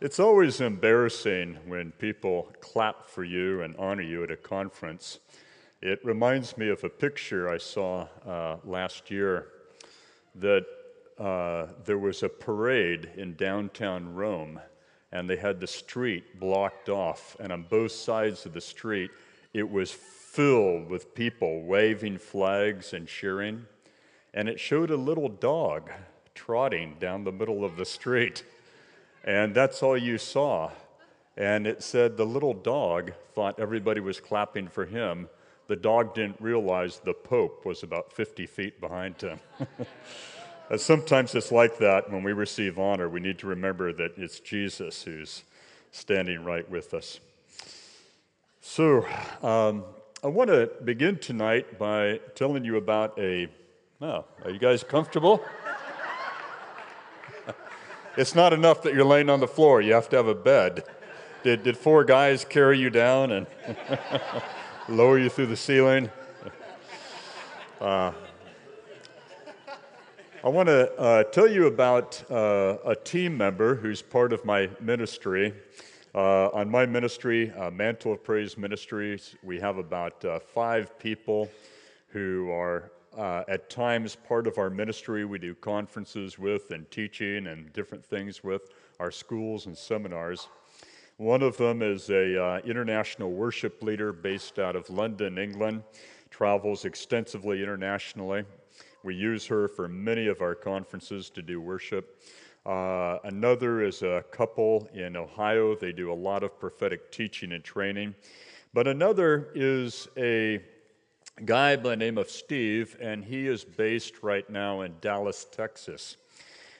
It's always embarrassing when people clap for you and honor you at a conference. It reminds me of a picture I saw uh, last year that uh, there was a parade in downtown Rome, and they had the street blocked off, and on both sides of the street, it was filled with people waving flags and cheering. And it showed a little dog trotting down the middle of the street. And that's all you saw. And it said the little dog thought everybody was clapping for him. The dog didn't realize the Pope was about 50 feet behind him. sometimes it's like that when we receive honor. We need to remember that it's Jesus who's standing right with us. So, um, I want to begin tonight by telling you about a. Oh, are you guys comfortable? It's not enough that you're laying on the floor, you have to have a bed. Did, did four guys carry you down and lower you through the ceiling? Uh, I want to uh, tell you about uh, a team member who's part of my ministry. Uh, on my ministry, uh, Mantle of Praise Ministries, we have about uh, five people who are uh, at times part of our ministry. We do conferences with and teaching and different things with our schools and seminars. One of them is a uh, international worship leader based out of London, England, travels extensively internationally. We use her for many of our conferences to do worship. Uh, another is a couple in Ohio. They do a lot of prophetic teaching and training. But another is a guy by the name of Steve, and he is based right now in Dallas, Texas.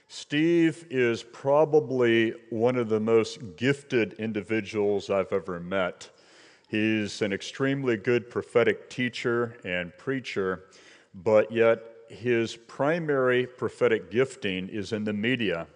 Steve is probably one of the most gifted individuals I've ever met. He's an extremely good prophetic teacher and preacher, but yet his primary prophetic gifting is in the media.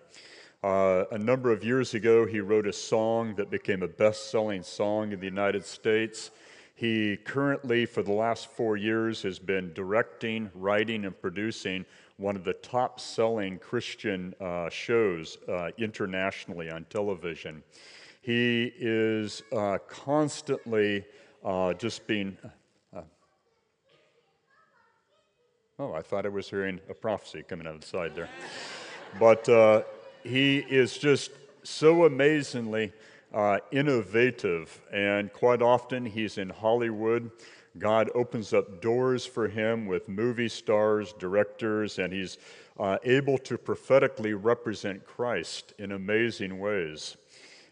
Uh, a number of years ago, he wrote a song that became a best selling song in the United States. He currently, for the last four years, has been directing, writing, and producing one of the top selling Christian uh, shows uh, internationally on television. He is uh, constantly uh, just being. Uh, oh, I thought I was hearing a prophecy coming out of the side there. but uh, he is just so amazingly uh, innovative, and quite often he's in Hollywood. God opens up doors for him with movie stars, directors, and he's uh, able to prophetically represent Christ in amazing ways.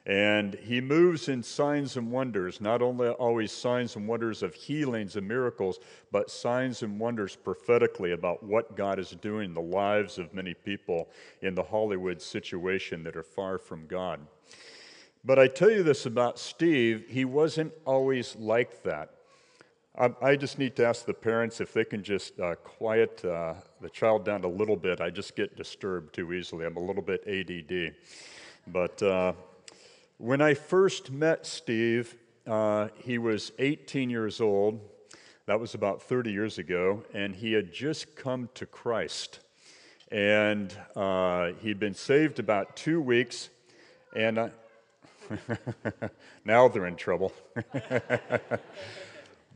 And he moves in signs and wonders, not only always signs and wonders of healings and miracles, but signs and wonders prophetically about what God is doing in the lives of many people in the Hollywood situation that are far from God. But I tell you this about Steve, he wasn't always like that. I, I just need to ask the parents if they can just uh, quiet uh, the child down a little bit. I just get disturbed too easily. I'm a little bit ADD. But uh, when I first met Steve, uh, he was 18 years old. That was about 30 years ago, and he had just come to Christ. And uh, he'd been saved about two weeks, and now they're in trouble.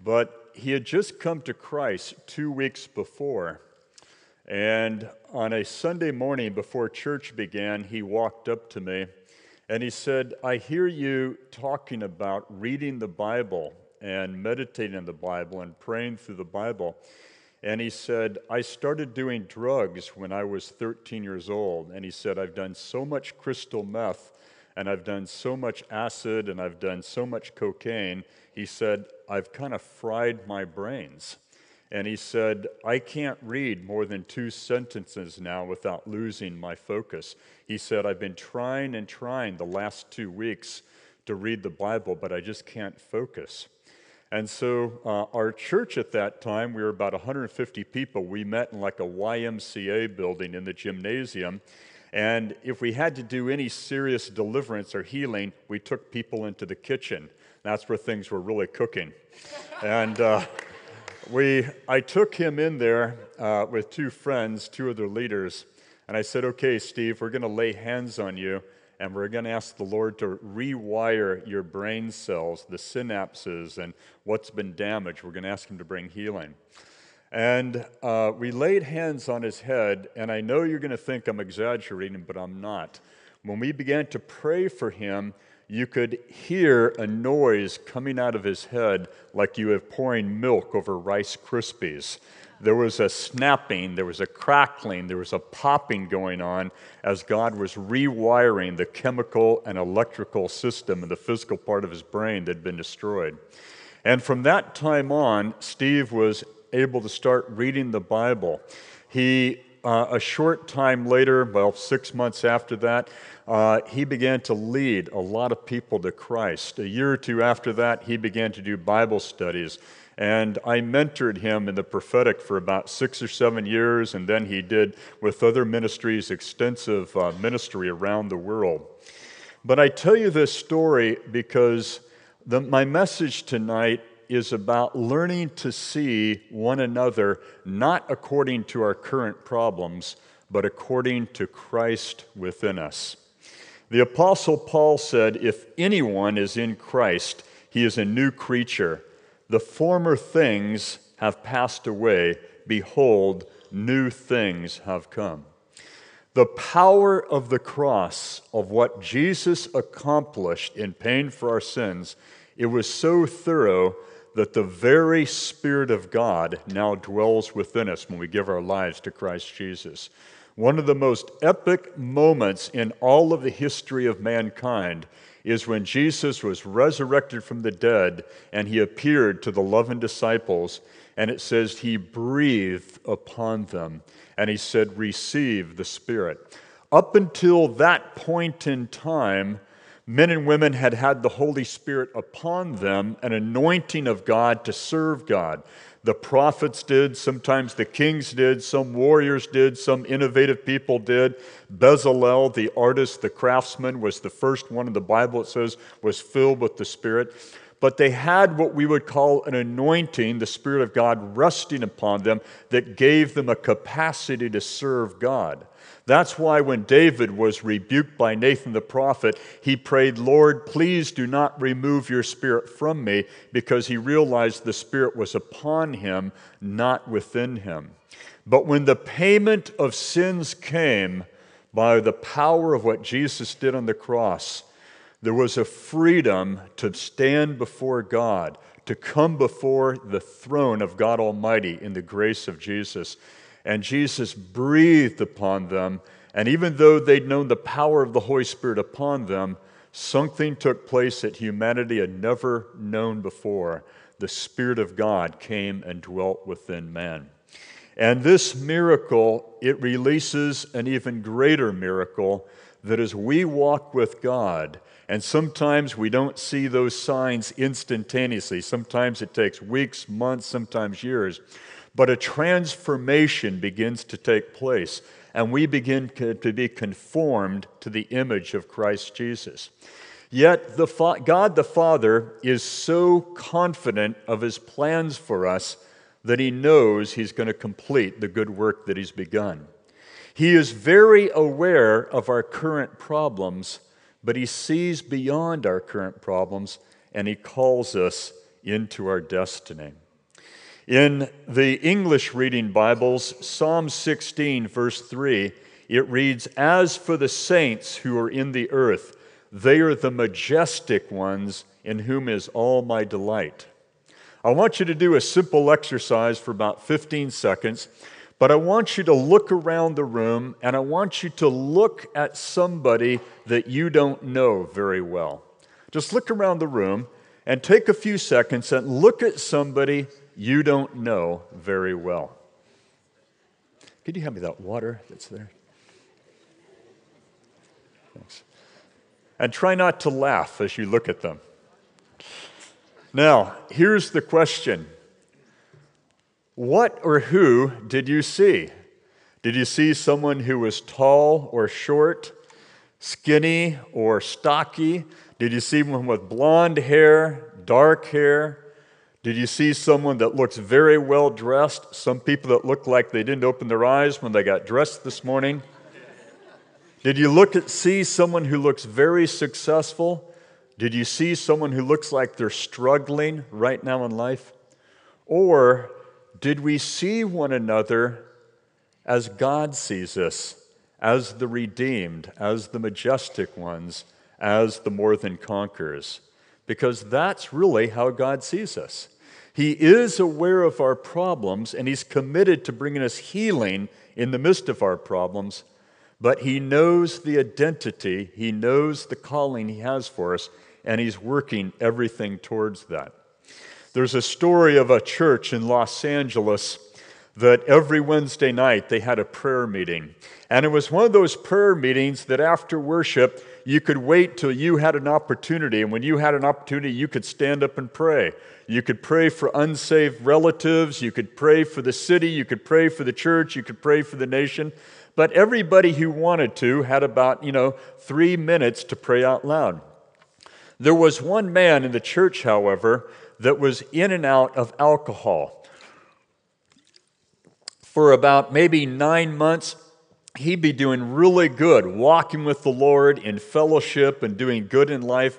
but he had just come to Christ two weeks before. And on a Sunday morning before church began, he walked up to me and he said, I hear you talking about reading the Bible and meditating on the Bible and praying through the Bible. And he said, I started doing drugs when I was 13 years old. And he said, I've done so much crystal meth and I've done so much acid and I've done so much cocaine, he said, I've kind of fried my brains. And he said, I can't read more than two sentences now without losing my focus. He said, I've been trying and trying the last two weeks to read the Bible, but I just can't focus. And so, uh, our church at that time, we were about 150 people. We met in like a YMCA building in the gymnasium. And if we had to do any serious deliverance or healing, we took people into the kitchen. That's where things were really cooking. and uh, we, I took him in there uh, with two friends, two other leaders, and I said, Okay, Steve, we're going to lay hands on you, and we're going to ask the Lord to rewire your brain cells, the synapses, and what's been damaged. We're going to ask Him to bring healing. And uh, we laid hands on his head, and I know you're going to think I'm exaggerating, but I'm not. When we began to pray for him, you could hear a noise coming out of his head like you were pouring milk over Rice Krispies. There was a snapping, there was a crackling, there was a popping going on as God was rewiring the chemical and electrical system in the physical part of his brain that had been destroyed. And from that time on, Steve was able to start reading the Bible. He, uh, a short time later, well, six months after that, uh, he began to lead a lot of people to Christ. A year or two after that, he began to do Bible studies. And I mentored him in the prophetic for about six or seven years, and then he did, with other ministries, extensive uh, ministry around the world. But I tell you this story because the, my message tonight is about learning to see one another not according to our current problems, but according to Christ within us. The Apostle Paul said, If anyone is in Christ, he is a new creature. The former things have passed away. Behold, new things have come. The power of the cross, of what Jesus accomplished in paying for our sins, it was so thorough that the very Spirit of God now dwells within us when we give our lives to Christ Jesus. One of the most epic moments in all of the history of mankind is when Jesus was resurrected from the dead and he appeared to the eleven disciples, and it says he breathed upon them and he said, Receive the Spirit. Up until that point in time, men and women had had the Holy Spirit upon them, an anointing of God to serve God. The prophets did, sometimes the kings did, some warriors did, some innovative people did. Bezalel, the artist, the craftsman, was the first one in the Bible, it says, was filled with the Spirit. But they had what we would call an anointing, the Spirit of God resting upon them, that gave them a capacity to serve God. That's why when David was rebuked by Nathan the prophet, he prayed, Lord, please do not remove your spirit from me, because he realized the spirit was upon him, not within him. But when the payment of sins came by the power of what Jesus did on the cross, there was a freedom to stand before God, to come before the throne of God Almighty in the grace of Jesus and Jesus breathed upon them. And even though they'd known the power of the Holy Spirit upon them, something took place that humanity had never known before. The Spirit of God came and dwelt within man. And this miracle, it releases an even greater miracle that as we walk with God, and sometimes we don't see those signs instantaneously. Sometimes it takes weeks, months, sometimes years. But a transformation begins to take place, and we begin to be conformed to the image of Christ Jesus. Yet the fa- God the Father is so confident of his plans for us that he knows he's going to complete the good work that he's begun. He is very aware of our current problems, but he sees beyond our current problems and he calls us into our destiny. In the English reading Bibles, Psalm 16, verse 3, it reads, As for the saints who are in the earth, they are the majestic ones in whom is all my delight. I want you to do a simple exercise for about 15 seconds, but I want you to look around the room and I want you to look at somebody that you don't know very well. Just look around the room and take a few seconds and look at somebody you don't know very well. Could you hand me that water that's there? Thanks. And try not to laugh as you look at them. Now, here's the question What or who did you see? Did you see someone who was tall or short, skinny or stocky? Did you see one with blonde hair, dark hair, did you see someone that looks very well dressed? Some people that look like they didn't open their eyes when they got dressed this morning? Did you look at see someone who looks very successful? Did you see someone who looks like they're struggling right now in life? Or did we see one another as God sees us, as the redeemed, as the majestic ones, as the more than conquerors? Because that's really how God sees us. He is aware of our problems and He's committed to bringing us healing in the midst of our problems, but He knows the identity, He knows the calling He has for us, and He's working everything towards that. There's a story of a church in Los Angeles that every Wednesday night they had a prayer meeting. And it was one of those prayer meetings that after worship, you could wait till you had an opportunity. And when you had an opportunity, you could stand up and pray. You could pray for unsaved relatives. You could pray for the city. You could pray for the church. You could pray for the nation. But everybody who wanted to had about, you know, three minutes to pray out loud. There was one man in the church, however, that was in and out of alcohol. For about maybe nine months, he'd be doing really good, walking with the Lord in fellowship and doing good in life.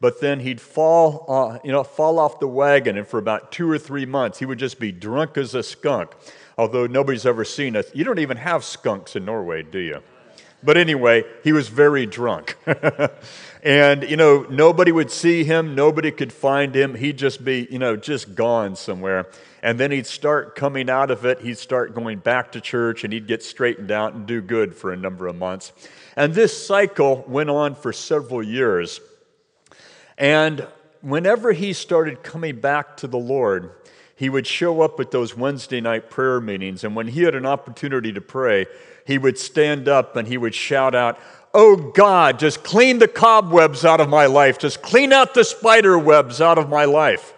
But then he'd fall, uh, you know, fall off the wagon, and for about two or three months, he would just be drunk as a skunk. Although nobody's ever seen it, you don't even have skunks in Norway, do you? But anyway, he was very drunk. and, you know, nobody would see him, nobody could find him. He'd just be, you know, just gone somewhere. And then he'd start coming out of it. He'd start going back to church and he'd get straightened out and do good for a number of months. And this cycle went on for several years. And whenever he started coming back to the Lord, he would show up at those Wednesday night prayer meetings. And when he had an opportunity to pray, he would stand up and he would shout out, Oh God, just clean the cobwebs out of my life. Just clean out the spider webs out of my life.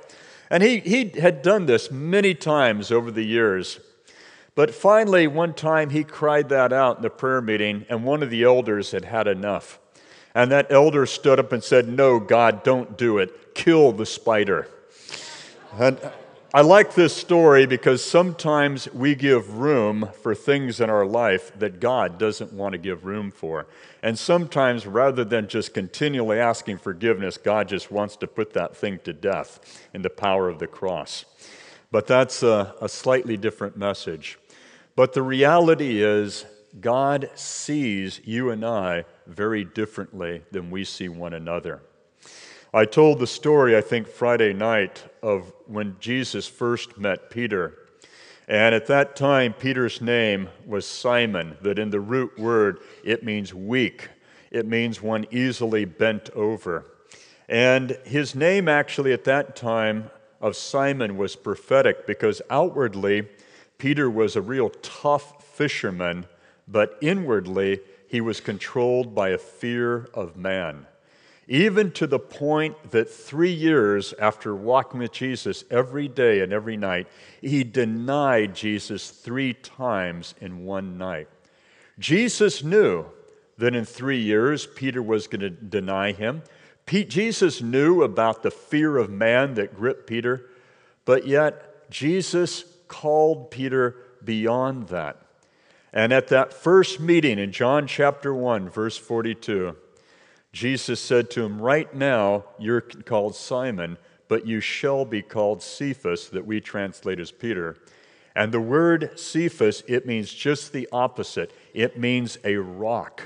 And he, he had done this many times over the years. But finally, one time he cried that out in the prayer meeting, and one of the elders had had enough. And that elder stood up and said, No, God, don't do it. Kill the spider. And I like this story because sometimes we give room for things in our life that God doesn't want to give room for. And sometimes, rather than just continually asking forgiveness, God just wants to put that thing to death in the power of the cross. But that's a, a slightly different message. But the reality is, God sees you and I very differently than we see one another. I told the story, I think, Friday night of when Jesus first met Peter. And at that time, Peter's name was Simon, that in the root word, it means weak. It means one easily bent over. And his name, actually, at that time of Simon was prophetic because outwardly, Peter was a real tough fisherman, but inwardly, he was controlled by a fear of man even to the point that three years after walking with Jesus every day and every night, he denied Jesus three times in one night. Jesus knew that in three years Peter was going to deny him. Jesus knew about the fear of man that gripped Peter, but yet Jesus called Peter beyond that. And at that first meeting in John chapter 1, verse 42, Jesus said to him, Right now you're called Simon, but you shall be called Cephas, that we translate as Peter. And the word Cephas, it means just the opposite. It means a rock.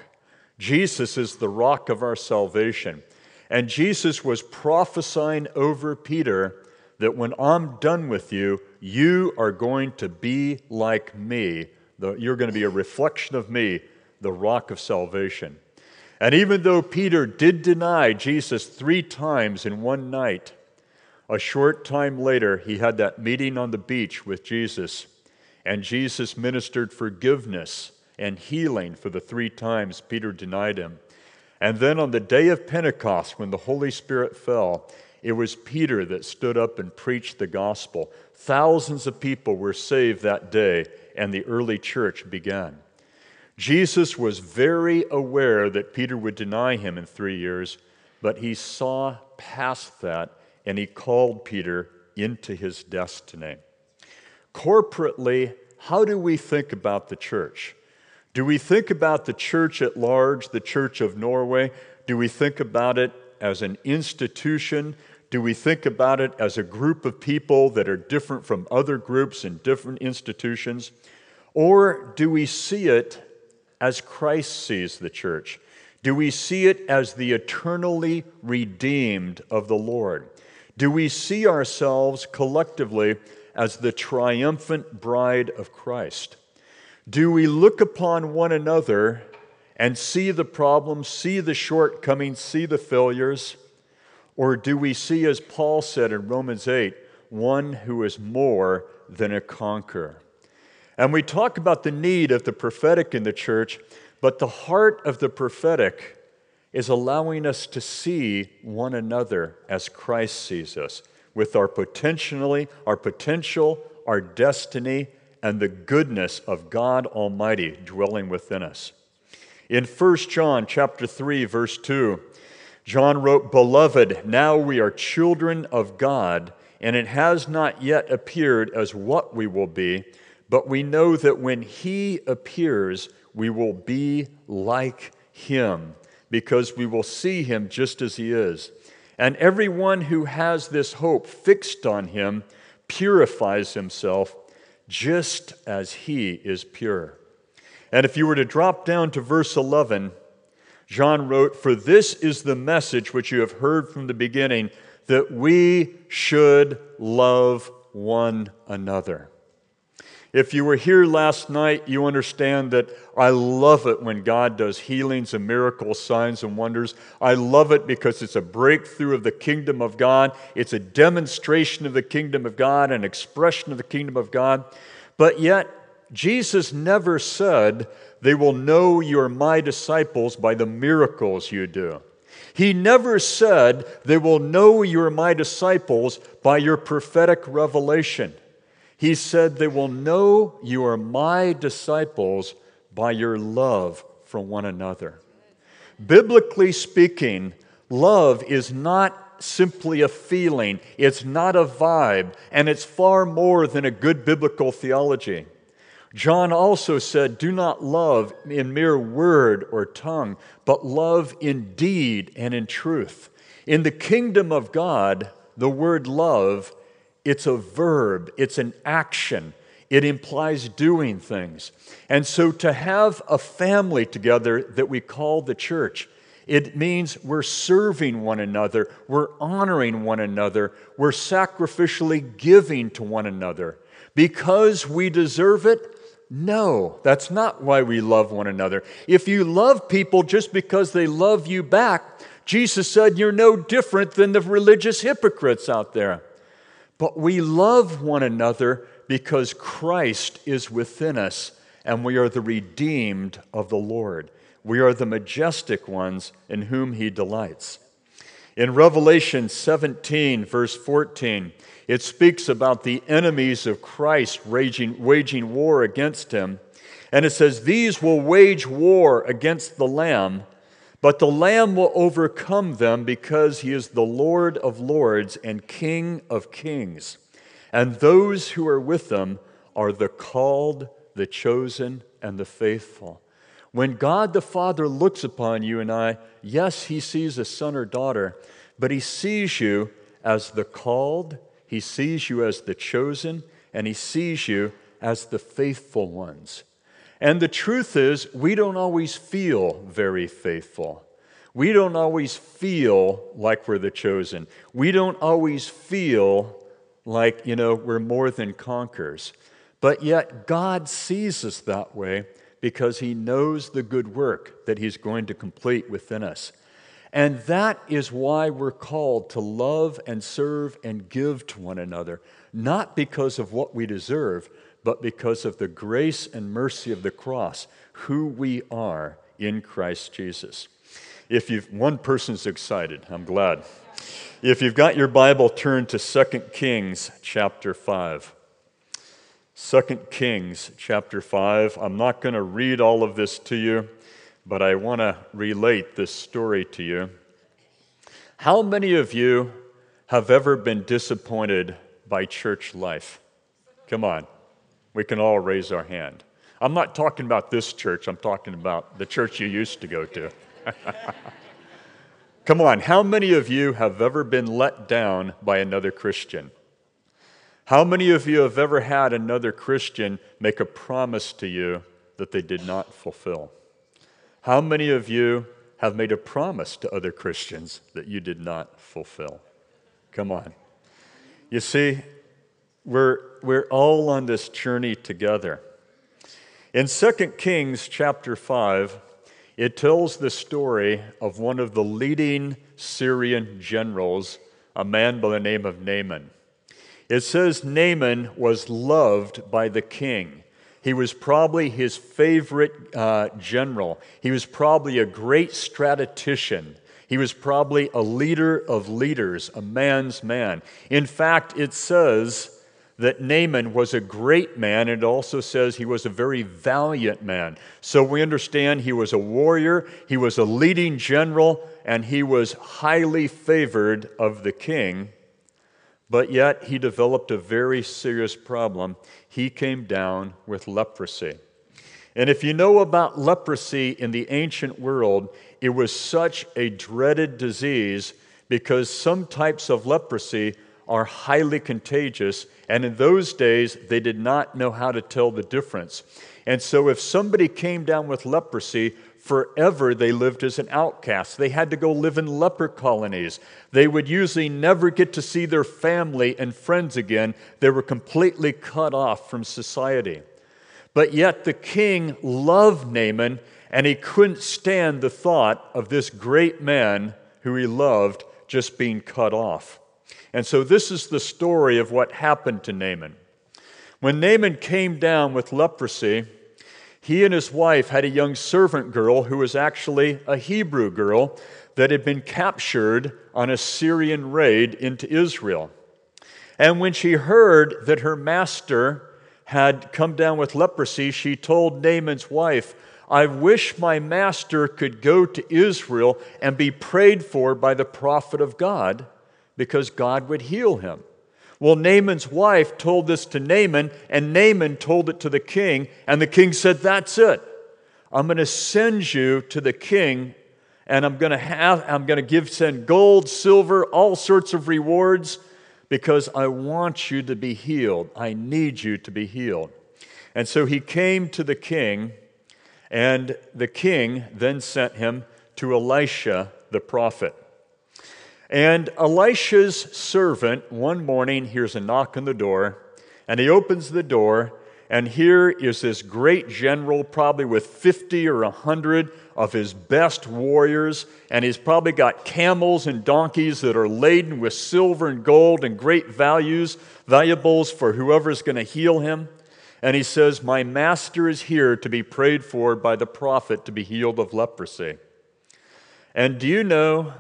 Jesus is the rock of our salvation. And Jesus was prophesying over Peter that when I'm done with you, you are going to be like me. You're going to be a reflection of me, the rock of salvation. And even though Peter did deny Jesus three times in one night, a short time later, he had that meeting on the beach with Jesus, and Jesus ministered forgiveness and healing for the three times Peter denied him. And then on the day of Pentecost, when the Holy Spirit fell, it was Peter that stood up and preached the gospel. Thousands of people were saved that day, and the early church began. Jesus was very aware that Peter would deny him in three years, but he saw past that and he called Peter into his destiny. Corporately, how do we think about the church? Do we think about the church at large, the Church of Norway? Do we think about it as an institution? Do we think about it as a group of people that are different from other groups and different institutions? Or do we see it as Christ sees the church? Do we see it as the eternally redeemed of the Lord? Do we see ourselves collectively as the triumphant bride of Christ? Do we look upon one another and see the problems, see the shortcomings, see the failures? Or do we see, as Paul said in Romans 8, one who is more than a conqueror? And we talk about the need of the prophetic in the church, but the heart of the prophetic is allowing us to see one another as Christ sees us, with our potentially, our potential, our destiny, and the goodness of God Almighty dwelling within us. In 1 John chapter 3 verse 2, John wrote, "Beloved, now we are children of God, and it has not yet appeared as what we will be, but we know that when he appears, we will be like him, because we will see him just as he is." And everyone who has this hope fixed on him purifies himself just as he is pure. And if you were to drop down to verse 11, John wrote, For this is the message which you have heard from the beginning, that we should love one another. If you were here last night, you understand that I love it when God does healings and miracles, signs and wonders. I love it because it's a breakthrough of the kingdom of God. It's a demonstration of the kingdom of God, an expression of the kingdom of God. But yet, Jesus never said, They will know you're my disciples by the miracles you do. He never said, They will know you're my disciples by your prophetic revelation. He said, They will know you are my disciples by your love for one another. Biblically speaking, love is not simply a feeling, it's not a vibe, and it's far more than a good biblical theology. John also said, Do not love in mere word or tongue, but love in deed and in truth. In the kingdom of God, the word love, it's a verb, it's an action. It implies doing things. And so to have a family together that we call the church, it means we're serving one another, we're honoring one another, we're sacrificially giving to one another. Because we deserve it, no, that's not why we love one another. If you love people just because they love you back, Jesus said you're no different than the religious hypocrites out there. But we love one another because Christ is within us and we are the redeemed of the Lord. We are the majestic ones in whom he delights. In Revelation 17, verse 14, it speaks about the enemies of Christ raging, waging war against him. And it says, These will wage war against the Lamb, but the Lamb will overcome them because he is the Lord of lords and King of kings. And those who are with them are the called, the chosen, and the faithful. When God the Father looks upon you and I, yes, he sees a son or daughter, but he sees you as the called, he sees you as the chosen, and he sees you as the faithful ones. And the truth is, we don't always feel very faithful. We don't always feel like we're the chosen. We don't always feel like, you know, we're more than conquerors. But yet, God sees us that way because he knows the good work that he's going to complete within us. And that is why we're called to love and serve and give to one another, not because of what we deserve, but because of the grace and mercy of the cross, who we are in Christ Jesus. If you've, one person's excited, I'm glad. If you've got your Bible, turn to 2 Kings chapter 5. 2 Kings chapter 5. I'm not going to read all of this to you but I want to relate this story to you. How many of you have ever been disappointed by church life? Come on, we can all raise our hand. I'm not talking about this church, I'm talking about the church you used to go to. Come on, how many of you have ever been let down by another Christian? How many of you have ever had another Christian make a promise to you that they did not fulfill? How many of you have made a promise to other Christians that you did not fulfill? Come on. You see, we're, we're all on this journey together. In 2 Kings chapter 5, it tells the story of one of the leading Syrian generals, a man by the name of Naaman. It says Naaman was loved by the king. He was probably his favorite uh, general. He was probably a great strategician. He was probably a leader of leaders, a man's man. In fact, it says that Naaman was a great man. And it also says he was a very valiant man. So we understand he was a warrior, he was a leading general, and he was highly favored of the king. But yet he developed a very serious problem. He came down with leprosy. And if you know about leprosy in the ancient world, it was such a dreaded disease because some types of leprosy are highly contagious, and in those days, they did not know how to tell the difference. And so, if somebody came down with leprosy, forever they lived as an outcast. They had to go live in leper colonies. They would usually never get to see their family and friends again. They were completely cut off from society. But yet, the king loved Naaman, and he couldn't stand the thought of this great man who he loved just being cut off. And so this is the story of what happened to Naaman. When Naaman came down with leprosy, he and his wife had a young servant girl who was actually a Hebrew girl that had been captured on a Syrian raid into Israel. And when she heard that her master had come down with leprosy, she told Naaman's wife, I wish my master could go to Israel and be prayed for by the prophet of God because God would heal him. Well, Naaman's wife told this to Naaman, and Naaman told it to the king, and the king said, That's it. I'm going to send you to the king, and I'm going to have, I'm going to give, send gold, silver, all sorts of rewards because I want you to be healed. I need you to be healed. And so he came to the king, and the king then sent him to Elisha the prophet. And Elisha's servant one morning hears a knock on the door, and he opens the door, and here is this great general, probably with 50 or 100 of his best warriors, and he's probably got camels and donkeys that are laden with silver and gold and great values, valuables for whoever's going to heal him. And he says, My master is here to be prayed for by the prophet to be healed of leprosy. And do you know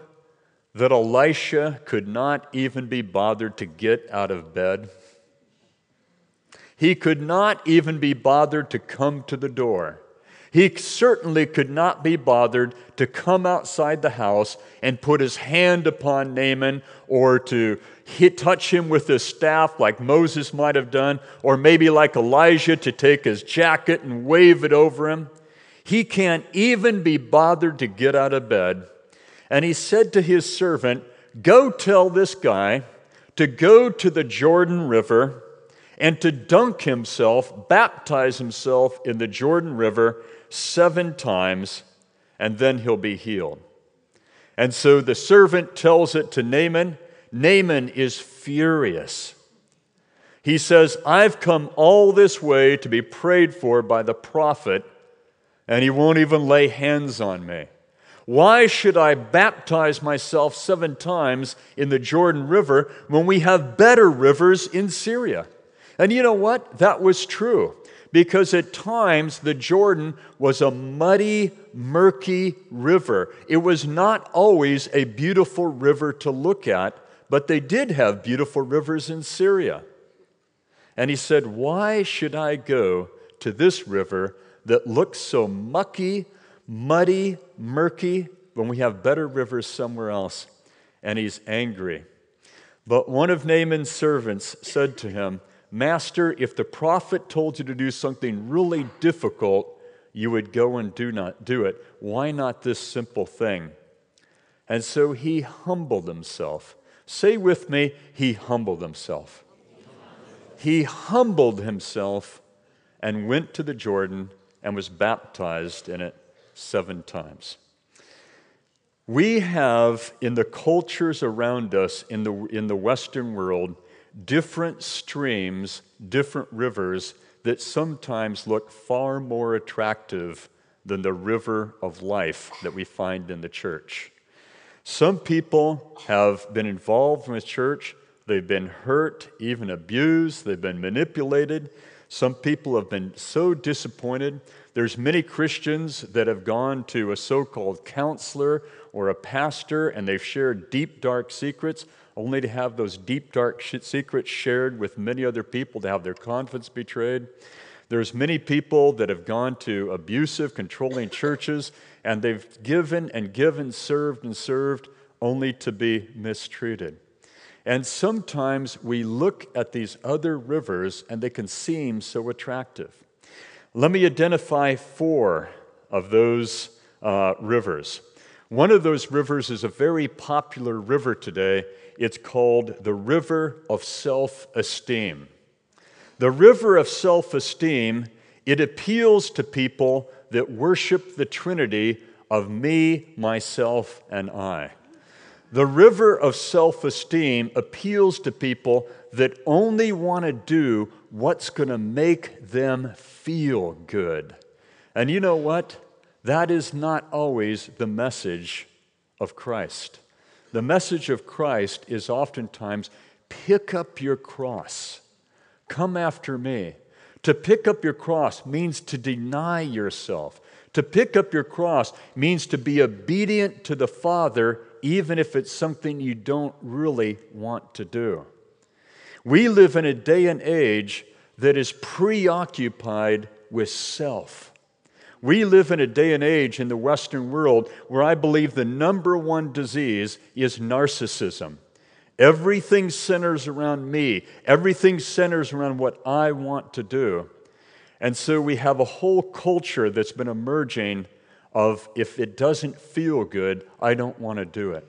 that Elisha could not even be bothered to get out of bed. He could not even be bothered to come to the door. He certainly could not be bothered to come outside the house and put his hand upon Naaman or to hit, touch him with his staff like Moses might have done, or maybe like Elijah to take his jacket and wave it over him. He can't even be bothered to get out of bed and he said to his servant, Go tell this guy to go to the Jordan River and to dunk himself, baptize himself in the Jordan River seven times, and then he'll be healed. And so the servant tells it to Naaman. Naaman is furious. He says, I've come all this way to be prayed for by the prophet, and he won't even lay hands on me. Why should I baptize myself seven times in the Jordan River when we have better rivers in Syria? And you know what? That was true. Because at times the Jordan was a muddy, murky river. It was not always a beautiful river to look at, but they did have beautiful rivers in Syria. And he said, Why should I go to this river that looks so mucky muddy, murky, when we have better rivers somewhere else. And he's angry. But one of Naaman's servants said to him, Master, if the prophet told you to do something really difficult, you would go and do not do it. Why not this simple thing? And so he humbled himself. Say with me, he humbled himself. He humbled himself and went to the Jordan and was baptized in it seven times. We have in the cultures around us in the, in the Western world different streams, different rivers that sometimes look far more attractive than the river of life that we find in the church. Some people have been involved in the church, they've been hurt, even abused, they've been manipulated. Some people have been so disappointed. There's many Christians that have gone to a so-called counselor or a pastor and they've shared deep dark secrets only to have those deep, dark secrets shared with many other people, to have their confidence betrayed. There's many people that have gone to abusive, controlling churches, and they've given and given, served and served, only to be mistreated. And sometimes we look at these other rivers and they can seem so attractive. Let me identify four of those uh, rivers. One of those rivers is a very popular river today, it's called the river of self esteem. The river of self esteem, it appeals to people that worship the Trinity of me, myself, and I. The river of self esteem appeals to people that only want to do what's going to make them feel good. And you know what? That is not always the message of Christ. The message of Christ is oftentimes pick up your cross, come after me. To pick up your cross means to deny yourself. To pick up your cross means to be obedient to the Father, even if it's something you don't really want to do. We live in a day and age that is preoccupied with self. We live in a day and age in the Western world where I believe the number one disease is narcissism. Everything centers around me, everything centers around what I want to do. And so we have a whole culture that's been emerging of if it doesn't feel good, I don't want to do it.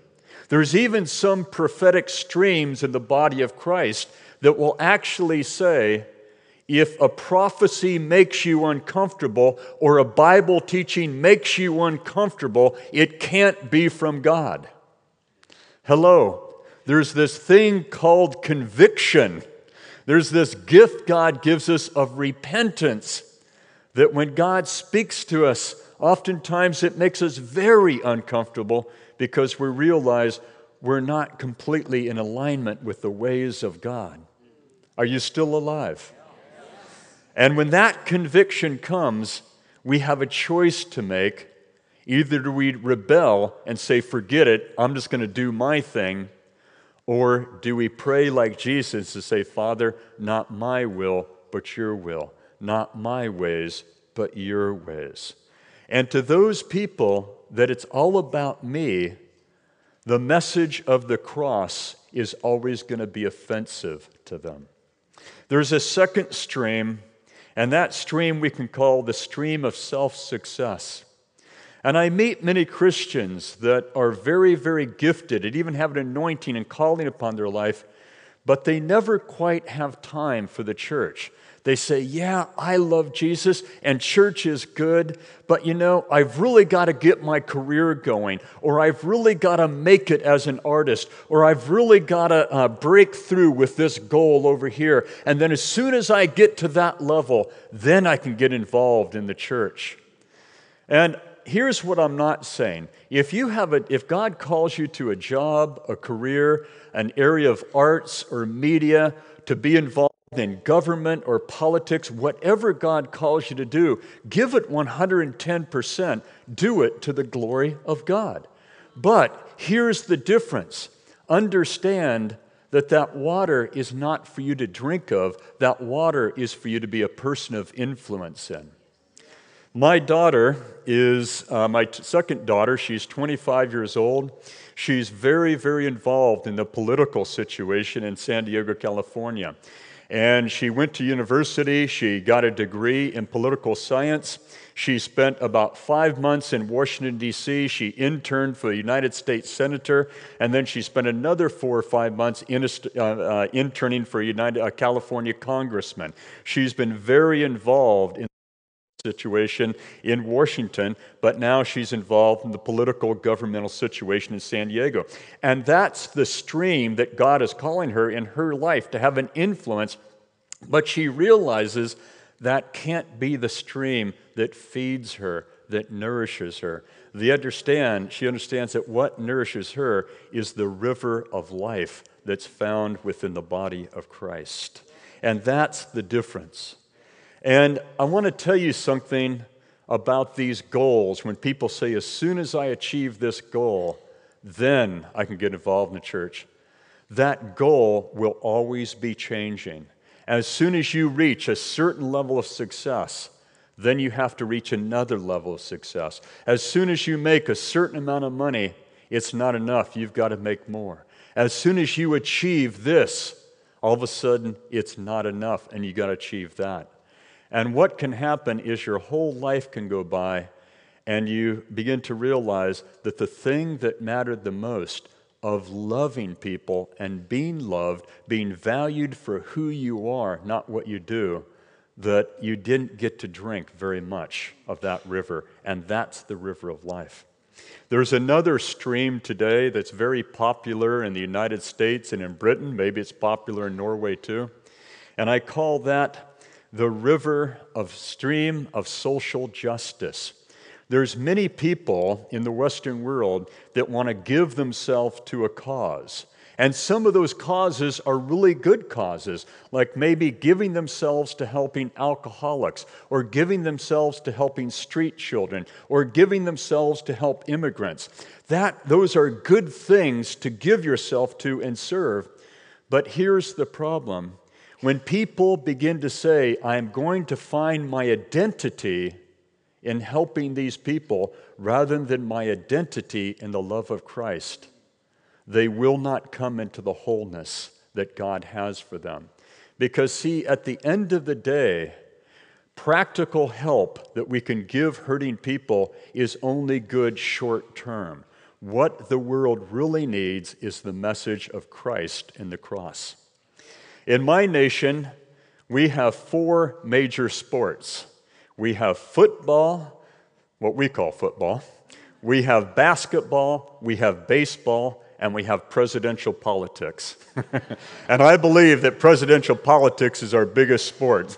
There's even some prophetic streams in the body of Christ that will actually say, if a prophecy makes you uncomfortable or a Bible teaching makes you uncomfortable, it can't be from God. Hello, there's this thing called conviction. There's this gift God gives us of repentance that when God speaks to us, oftentimes it makes us very uncomfortable because we realize we're not completely in alignment with the ways of God. Are you still alive? And when that conviction comes, we have a choice to make. Either do we rebel and say, forget it, I'm just going to do my thing, or do we pray like Jesus to say, Father, not my will, but your will, not my ways, but your ways. And to those people that it's all about me, the message of the cross is always going to be offensive to them. There's a second stream and that stream we can call the stream of self success. And I meet many Christians that are very, very gifted and even have an anointing and calling upon their life, but they never quite have time for the church. They say, Yeah, I love Jesus and church is good, but you know, I've really got to get my career going, or I've really got to make it as an artist, or I've really got to uh, break through with this goal over here. And then as soon as I get to that level, then I can get involved in the church. And here's what I'm not saying. If you have a, if God calls you to a job, a career, an area of arts or media, to be involved in government or politics, whatever God calls you to do, give it 110%. Do it to the glory of God. But here's the difference understand that that water is not for you to drink of, that water is for you to be a person of influence in. My daughter is uh, my t- second daughter. She's 25 years old. She's very, very involved in the political situation in San Diego, California. And she went to university. She got a degree in political science. She spent about five months in Washington, D.C. She interned for a United States Senator, and then she spent another four or five months in a, uh, uh, interning for a, United, a California congressman. She's been very involved in situation in Washington, but now she's involved in the political governmental situation in San Diego. And that's the stream that God is calling her in her life to have an influence, but she realizes that can't be the stream that feeds her, that nourishes her. The understand, she understands that what nourishes her is the river of life that's found within the body of Christ. And that's the difference. And I want to tell you something about these goals when people say, as soon as I achieve this goal, then I can get involved in the church. That goal will always be changing. As soon as you reach a certain level of success, then you have to reach another level of success. As soon as you make a certain amount of money, it's not enough. You've got to make more. As soon as you achieve this, all of a sudden it's not enough and you got to achieve that. And what can happen is your whole life can go by and you begin to realize that the thing that mattered the most of loving people and being loved, being valued for who you are, not what you do, that you didn't get to drink very much of that river. And that's the river of life. There's another stream today that's very popular in the United States and in Britain. Maybe it's popular in Norway too. And I call that the river of stream of social justice. There's many people in the Western world that want to give themselves to a cause. And some of those causes are really good causes, like maybe giving themselves to helping alcoholics, or giving themselves to helping street children, or giving themselves to help immigrants. That, those are good things to give yourself to and serve. But here's the problem when people begin to say, I'm going to find my identity in helping these people rather than my identity in the love of Christ, they will not come into the wholeness that God has for them. Because, see, at the end of the day, practical help that we can give hurting people is only good short term. What the world really needs is the message of Christ in the cross. In my nation, we have four major sports we have football, what we call football, we have basketball, we have baseball, and we have presidential politics. and I believe that presidential politics is our biggest sport.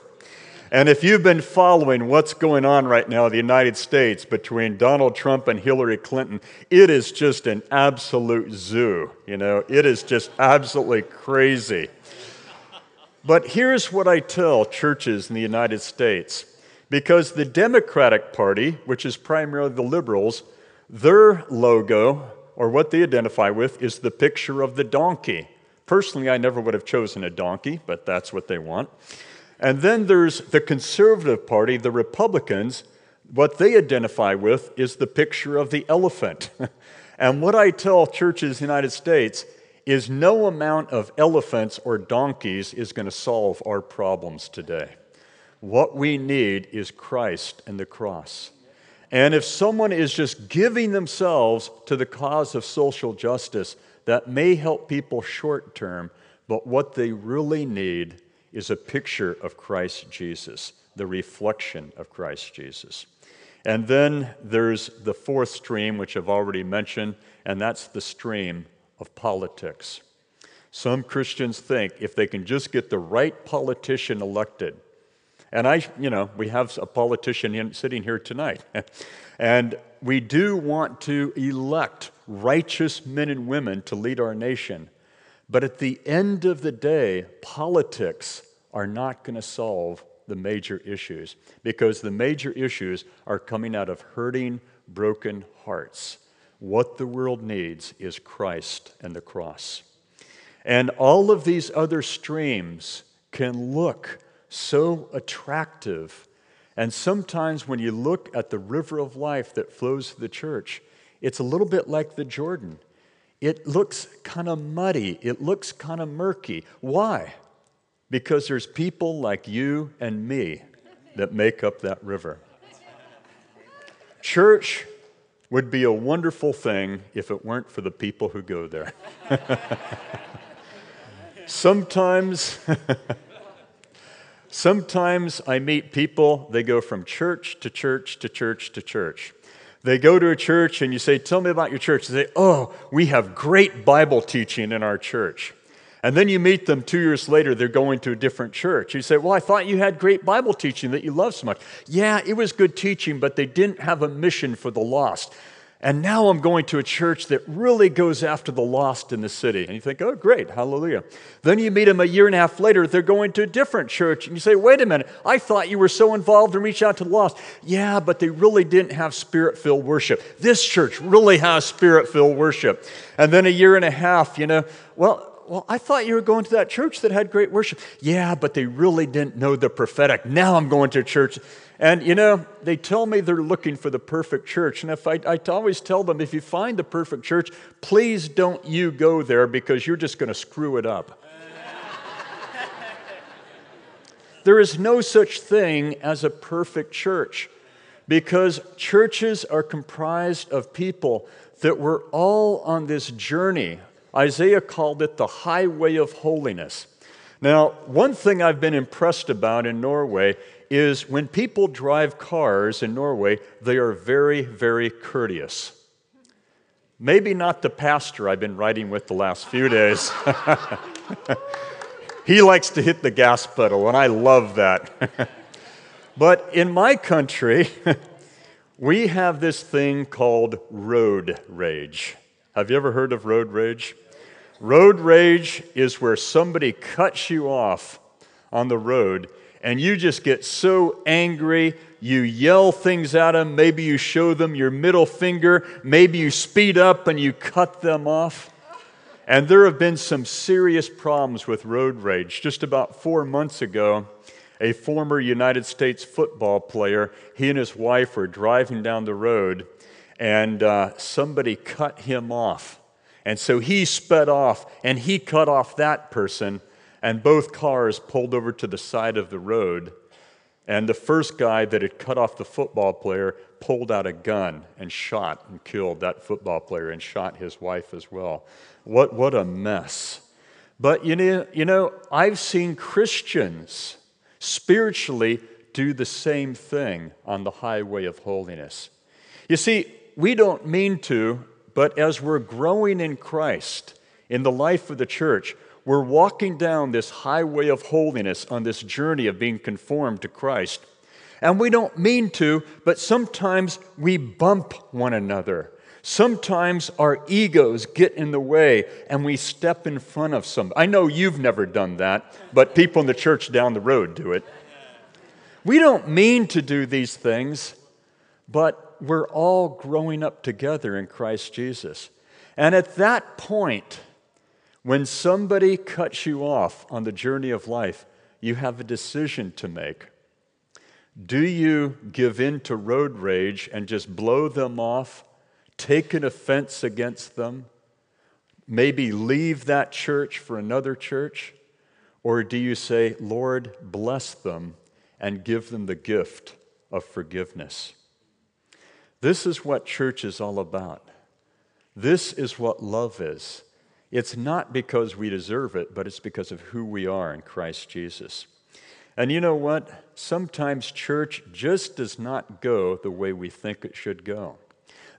And if you've been following what's going on right now in the United States between Donald Trump and Hillary Clinton, it is just an absolute zoo. You know, it is just absolutely crazy. But here's what I tell churches in the United States because the Democratic Party, which is primarily the liberals, their logo, or what they identify with, is the picture of the donkey. Personally, I never would have chosen a donkey, but that's what they want. And then there's the Conservative Party, the Republicans. What they identify with is the picture of the elephant. and what I tell churches in the United States is no amount of elephants or donkeys is going to solve our problems today. What we need is Christ and the cross. And if someone is just giving themselves to the cause of social justice, that may help people short term, but what they really need is a picture of Christ Jesus, the reflection of Christ Jesus. And then there's the fourth stream, which I've already mentioned, and that's the stream of politics. Some Christians think if they can just get the right politician elected, and I, you know, we have a politician in, sitting here tonight, and we do want to elect righteous men and women to lead our nation. But at the end of the day, politics are not going to solve the major issues because the major issues are coming out of hurting, broken hearts. What the world needs is Christ and the cross. And all of these other streams can look so attractive. And sometimes when you look at the river of life that flows to the church, it's a little bit like the Jordan. It looks kind of muddy, it looks kind of murky. Why? Because there's people like you and me that make up that river. Church would be a wonderful thing if it weren't for the people who go there. sometimes, sometimes I meet people, they go from church to church to church to church. They go to a church and you say, Tell me about your church. They say, Oh, we have great Bible teaching in our church. And then you meet them two years later, they're going to a different church. You say, Well, I thought you had great Bible teaching that you love so much. Yeah, it was good teaching, but they didn't have a mission for the lost. And now I'm going to a church that really goes after the lost in the city. And you think, oh, great, hallelujah. Then you meet them a year and a half later, they're going to a different church. And you say, wait a minute, I thought you were so involved in reach out to the lost. Yeah, but they really didn't have spirit filled worship. This church really has spirit filled worship. And then a year and a half, you know, well, well, I thought you were going to that church that had great worship. Yeah, but they really didn't know the prophetic. Now I'm going to church. And, you know, they tell me they're looking for the perfect church. And if I, I always tell them, if you find the perfect church, please don't you go there because you're just going to screw it up. there is no such thing as a perfect church because churches are comprised of people that were all on this journey Isaiah called it the highway of holiness. Now, one thing I've been impressed about in Norway is when people drive cars in Norway, they are very, very courteous. Maybe not the pastor I've been riding with the last few days. he likes to hit the gas pedal, and I love that. but in my country, we have this thing called road rage. Have you ever heard of road rage? Road rage is where somebody cuts you off on the road and you just get so angry, you yell things at them, maybe you show them your middle finger, maybe you speed up and you cut them off. And there have been some serious problems with road rage. Just about four months ago, a former United States football player, he and his wife were driving down the road, and uh, somebody cut him off and so he sped off and he cut off that person, and both cars pulled over to the side of the road. And the first guy that had cut off the football player pulled out a gun and shot and killed that football player and shot his wife as well. What, what a mess. But you know, you know, I've seen Christians spiritually do the same thing on the highway of holiness. You see, we don't mean to, but as we're growing in Christ, in the life of the church, we're walking down this highway of holiness on this journey of being conformed to Christ. And we don't mean to, but sometimes we bump one another. Sometimes our egos get in the way and we step in front of some. I know you've never done that, but people in the church down the road do it. We don't mean to do these things, but we're all growing up together in Christ Jesus. And at that point, when somebody cuts you off on the journey of life, you have a decision to make. Do you give in to road rage and just blow them off, take an offense against them, maybe leave that church for another church? Or do you say, Lord, bless them and give them the gift of forgiveness? This is what church is all about. This is what love is. It's not because we deserve it, but it's because of who we are in Christ Jesus. And you know what? Sometimes church just does not go the way we think it should go.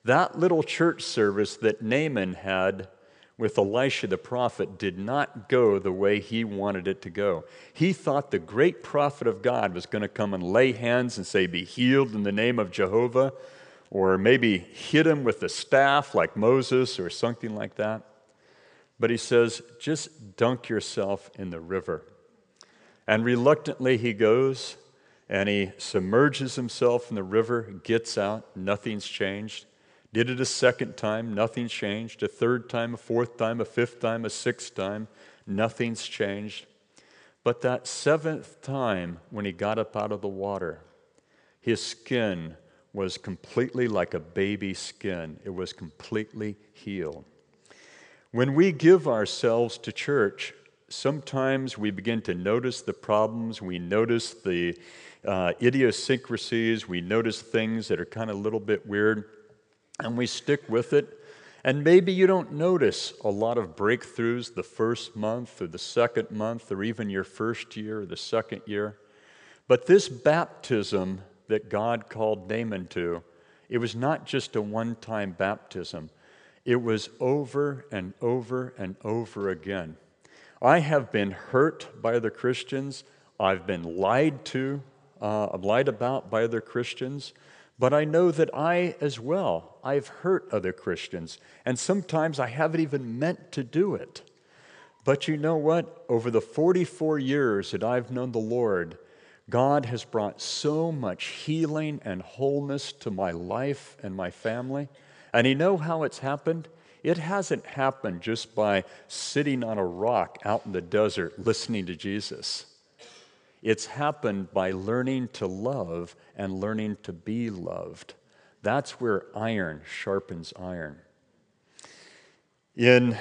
That little church service that Naaman had with Elisha the prophet did not go the way he wanted it to go. He thought the great prophet of God was going to come and lay hands and say, Be healed in the name of Jehovah or maybe hit him with a staff like Moses or something like that. But he says, just dunk yourself in the river. And reluctantly he goes and he submerges himself in the river, gets out, nothing's changed. Did it a second time, nothing's changed. A third time, a fourth time, a fifth time, a sixth time, nothing's changed. But that seventh time, when he got up out of the water, his skin was completely like a baby skin, it was completely healed. When we give ourselves to church, sometimes we begin to notice the problems, we notice the uh, idiosyncrasies, we notice things that are kind of a little bit weird, and we stick with it. And maybe you don't notice a lot of breakthroughs the first month or the second month or even your first year or the second year. But this baptism that God called Naaman to, it was not just a one time baptism, it was over and over and over again. I have been hurt by other Christians. I've been lied to, uh, lied about by other Christians. But I know that I as well, I've hurt other Christians. And sometimes I haven't even meant to do it. But you know what? Over the 44 years that I've known the Lord, God has brought so much healing and wholeness to my life and my family. And you know how it's happened? It hasn't happened just by sitting on a rock out in the desert listening to Jesus. It's happened by learning to love and learning to be loved. That's where iron sharpens iron. In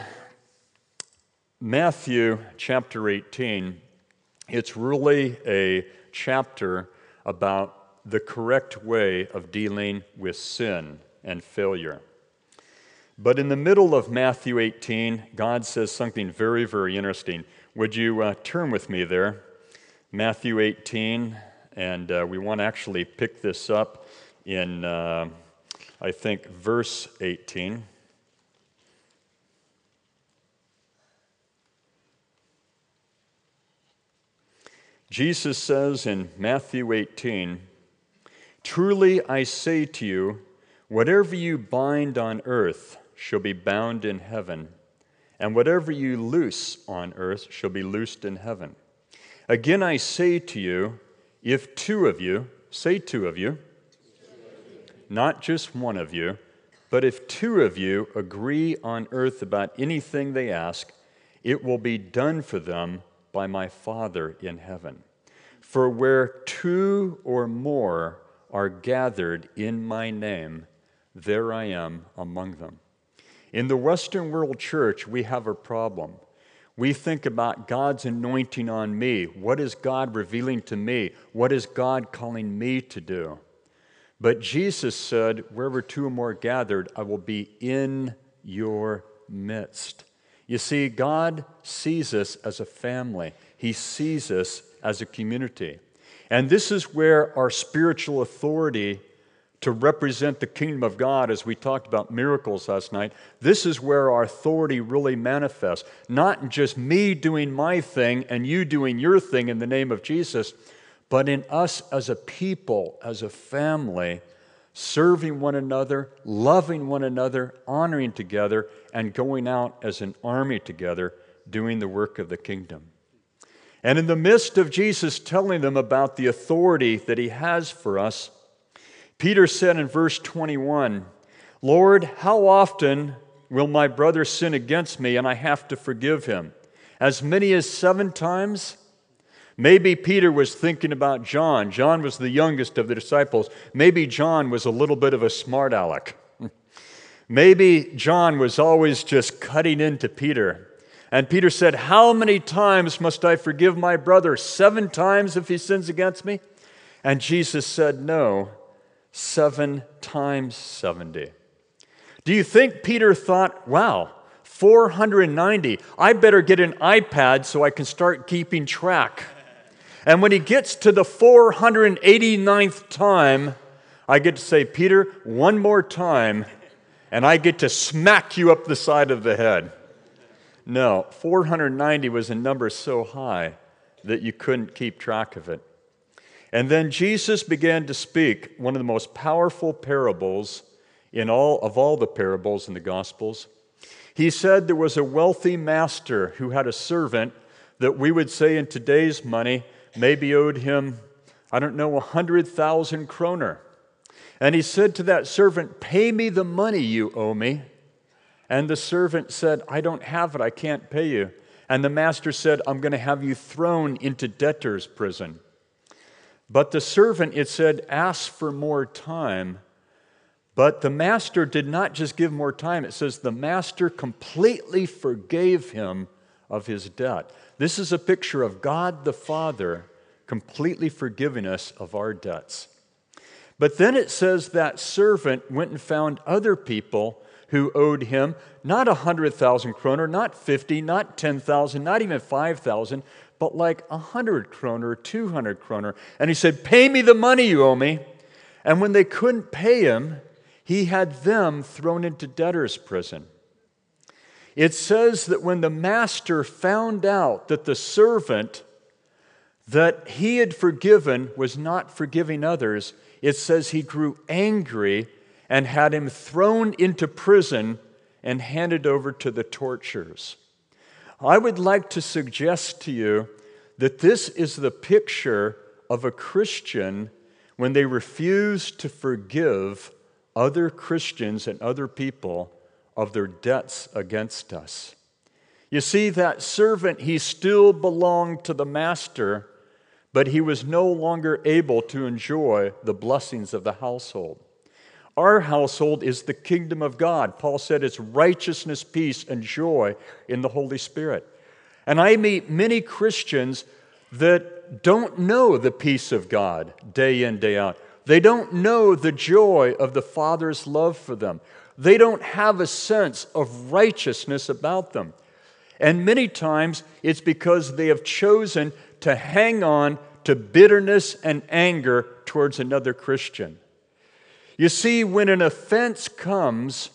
Matthew chapter 18, it's really a chapter about the correct way of dealing with sin and failure. But in the middle of Matthew 18, God says something very, very interesting. Would you uh, turn with me there? Matthew 18, and uh, we want to actually pick this up in, uh, I think, verse 18. Jesus says in Matthew 18, Truly I say to you, whatever you bind on earth shall be bound in heaven, and whatever you loose on earth shall be loosed in heaven. Again I say to you, if two of you, say two of you, not just one of you, but if two of you agree on earth about anything they ask, it will be done for them by my Father in heaven. For where two or more are gathered in my name, there I am among them. In the Western World Church, we have a problem. We think about God's anointing on me. What is God revealing to me? What is God calling me to do? But Jesus said, Wherever two or more gathered, I will be in your midst. You see, God sees us as a family, He sees us as a community. And this is where our spiritual authority to represent the kingdom of God, as we talked about miracles last night, this is where our authority really manifests. Not just me doing my thing and you doing your thing in the name of Jesus, but in us as a people, as a family, serving one another, loving one another, honoring together, and going out as an army together, doing the work of the kingdom. And in the midst of Jesus telling them about the authority that he has for us, Peter said in verse 21 Lord, how often will my brother sin against me and I have to forgive him? As many as seven times? Maybe Peter was thinking about John. John was the youngest of the disciples. Maybe John was a little bit of a smart aleck. Maybe John was always just cutting into Peter. And Peter said, How many times must I forgive my brother? Seven times if he sins against me? And Jesus said, No, seven times 70. Do you think Peter thought, Wow, 490, I better get an iPad so I can start keeping track? And when he gets to the 489th time, I get to say, Peter, one more time, and I get to smack you up the side of the head. No, 490 was a number so high that you couldn't keep track of it. And then Jesus began to speak one of the most powerful parables in all of all the parables in the Gospels. He said there was a wealthy master who had a servant that we would say in today's money maybe owed him, I don't know, a 100,000 kroner. And he said to that servant, Pay me the money you owe me. And the servant said, I don't have it, I can't pay you. And the master said, I'm going to have you thrown into debtor's prison. But the servant, it said, asked for more time. But the master did not just give more time. It says the master completely forgave him of his debt. This is a picture of God the Father completely forgiving us of our debts. But then it says that servant went and found other people who owed him not a 100,000 kroner, not 50, not 10,000, not even 5,000, but like a 100 kroner, 200 kroner. And he said, Pay me the money you owe me. And when they couldn't pay him, he had them thrown into debtor's prison. It says that when the master found out that the servant that he had forgiven was not forgiving others, it says he grew angry and had him thrown into prison and handed over to the torturers. I would like to suggest to you that this is the picture of a Christian when they refuse to forgive other Christians and other people of their debts against us. You see, that servant, he still belonged to the master, but he was no longer able to enjoy the blessings of the household. Our household is the kingdom of God. Paul said it's righteousness, peace, and joy in the Holy Spirit. And I meet many Christians that don't know the peace of God day in, day out. They don't know the joy of the Father's love for them. They don't have a sense of righteousness about them. And many times it's because they have chosen to hang on to bitterness and anger towards another Christian. You see, when an offense comes,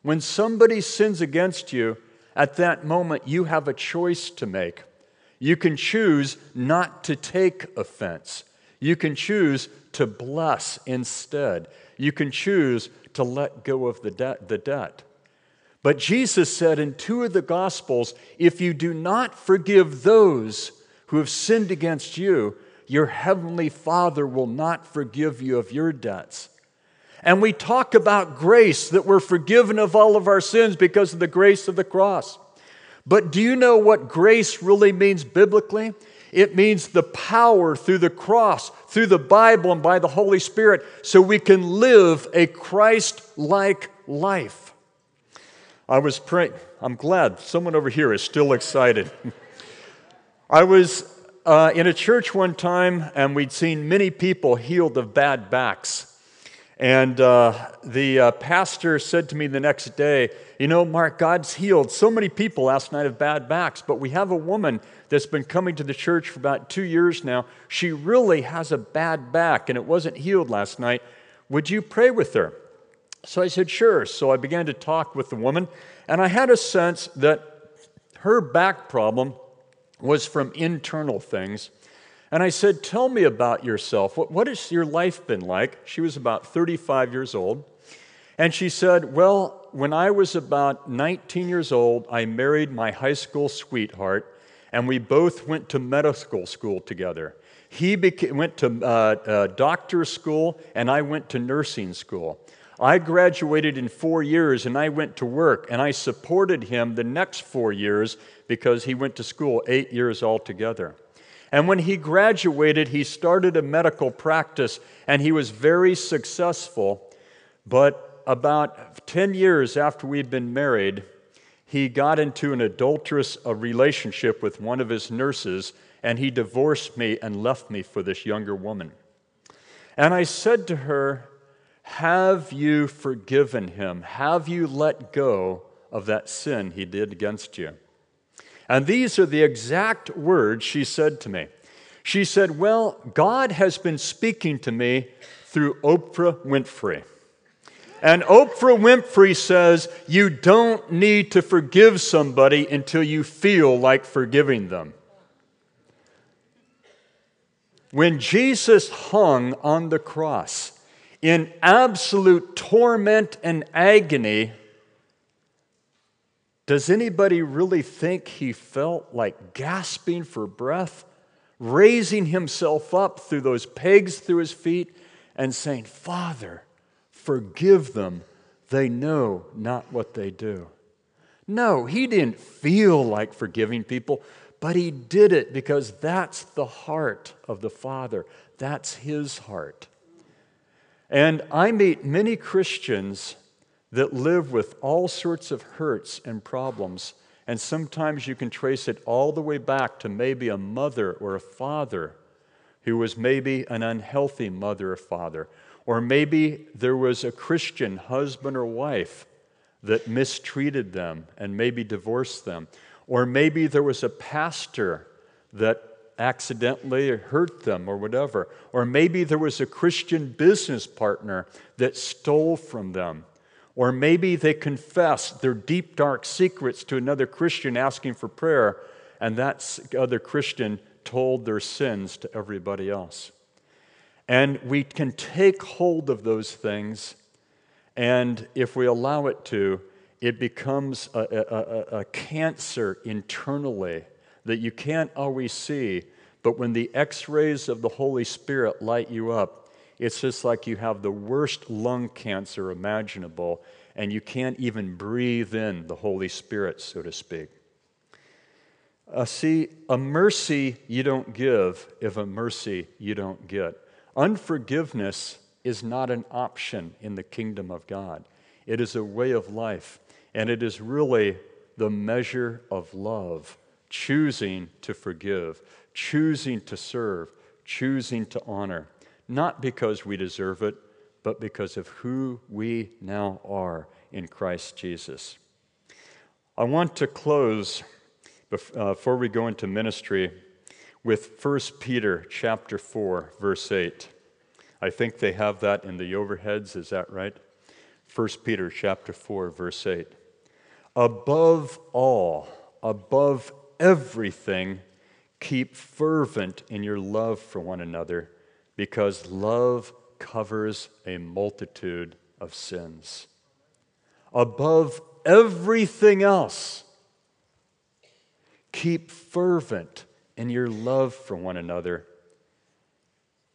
when somebody sins against you, at that moment you have a choice to make. You can choose not to take offense. You can choose to bless instead. You can choose to let go of the debt. The debt. But Jesus said in two of the Gospels if you do not forgive those who have sinned against you, your heavenly Father will not forgive you of your debts. And we talk about grace, that we're forgiven of all of our sins because of the grace of the cross. But do you know what grace really means biblically? It means the power through the cross, through the Bible, and by the Holy Spirit, so we can live a Christ like life. I was praying, I'm glad someone over here is still excited. I was uh, in a church one time, and we'd seen many people healed of bad backs. And uh, the uh, pastor said to me the next day, You know, Mark, God's healed so many people last night of bad backs, but we have a woman that's been coming to the church for about two years now. She really has a bad back, and it wasn't healed last night. Would you pray with her? So I said, Sure. So I began to talk with the woman, and I had a sense that her back problem was from internal things. And I said, Tell me about yourself. What, what has your life been like? She was about 35 years old. And she said, Well, when I was about 19 years old, I married my high school sweetheart, and we both went to medical school together. He became, went to uh, uh, doctor school, and I went to nursing school. I graduated in four years and I went to work, and I supported him the next four years because he went to school eight years altogether. And when he graduated, he started a medical practice and he was very successful. But about 10 years after we'd been married, he got into an adulterous uh, relationship with one of his nurses and he divorced me and left me for this younger woman. And I said to her, Have you forgiven him? Have you let go of that sin he did against you? And these are the exact words she said to me. She said, Well, God has been speaking to me through Oprah Winfrey. And Oprah Winfrey says, You don't need to forgive somebody until you feel like forgiving them. When Jesus hung on the cross in absolute torment and agony, does anybody really think he felt like gasping for breath, raising himself up through those pegs through his feet, and saying, Father, forgive them. They know not what they do. No, he didn't feel like forgiving people, but he did it because that's the heart of the Father. That's his heart. And I meet many Christians that live with all sorts of hurts and problems, And sometimes you can trace it all the way back to maybe a mother or a father who was maybe an unhealthy mother or father. Or maybe there was a Christian husband or wife that mistreated them and maybe divorced them. Or maybe there was a pastor that accidentally hurt them or whatever. Or maybe there was a Christian business partner that stole from them. Or maybe they confess their deep, dark secrets to another Christian asking for prayer, and that other Christian told their sins to everybody else. And we can take hold of those things, and if we allow it to, it becomes a, a, a, cancer internally that you can't always see, but when the x rays of the Holy Spirit light you up, it's just like you have the worst lung cancer imaginable, and you can't even breathe in the Holy Spirit, so to speak. Uh, see, a mercy you don't give if a mercy you don't get. Unforgiveness is not an option in the kingdom of God, it is a way of life, and it is really the measure of love choosing to forgive, choosing to serve, choosing to honor, not because we deserve it, but because of who we now are in Christ Jesus. I want to close uh, before we go into ministry with 1 Peter chapter 4 verse 8. I think they have that in the overheads, is that right? 1 Peter chapter 4 verse 8. Above all, above everything, keep fervent in your love for one another, because love covers a multitude of sins. Above everything else, keep fervent in your love for one another,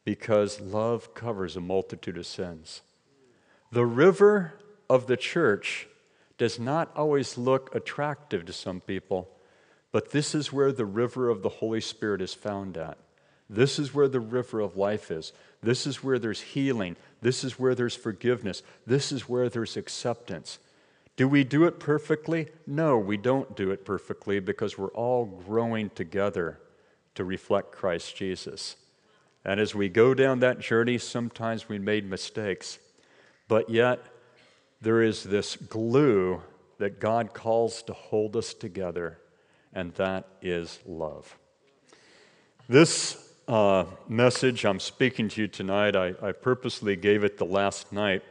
because love covers a multitude of sins. The river of the church does not always look attractive to some people but this is where the river of the Holy Spirit is found at. This is where the river of life is. This is where there's healing. This is where there's forgiveness. This is where there's acceptance. Do we do it perfectly? No, we don't do it perfectly because we're all growing together to reflect Christ Jesus. And as we go down that journey, sometimes we made mistakes. But yet, there is this glue that God calls to hold us together and that is love. This uh, message I'm speaking to you tonight, I, I purposely gave it the last night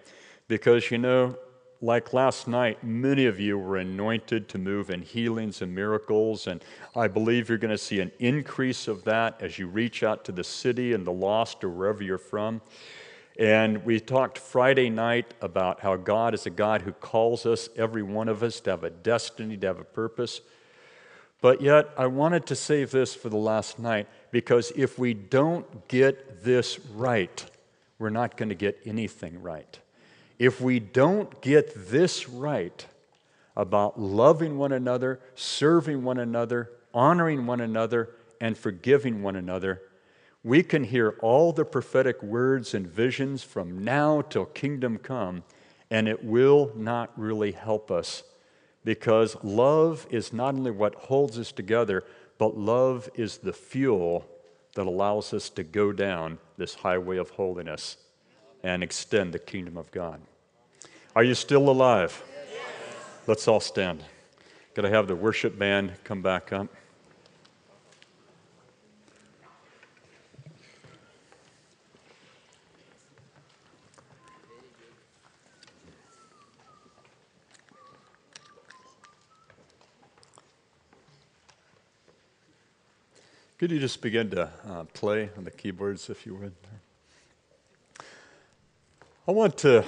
because, you know, like last night, many of you were anointed to move in healings and miracles, and I believe you're going to see an increase of that as you reach out to the city and the lost or wherever you're from. And we talked Friday night about how God is a God who calls us, every one of us, to have a destiny, to have a purpose. But yet, I wanted to save this for the last night because if we don't get this right, we're not going to get anything right. If we don't get this right about loving one another, serving one another, honoring one another, and forgiving one another, we can hear all the prophetic words and visions from now till kingdom come, and it will not really help us because love is not only what holds us together, but love is the fuel that allows us to go down this highway of holiness and extend the kingdom of God. Are you still alive? Yes. Let's all stand. Got to have the worship band come back up. Could you just begin to uh, play on the keyboards, if you would? I want to,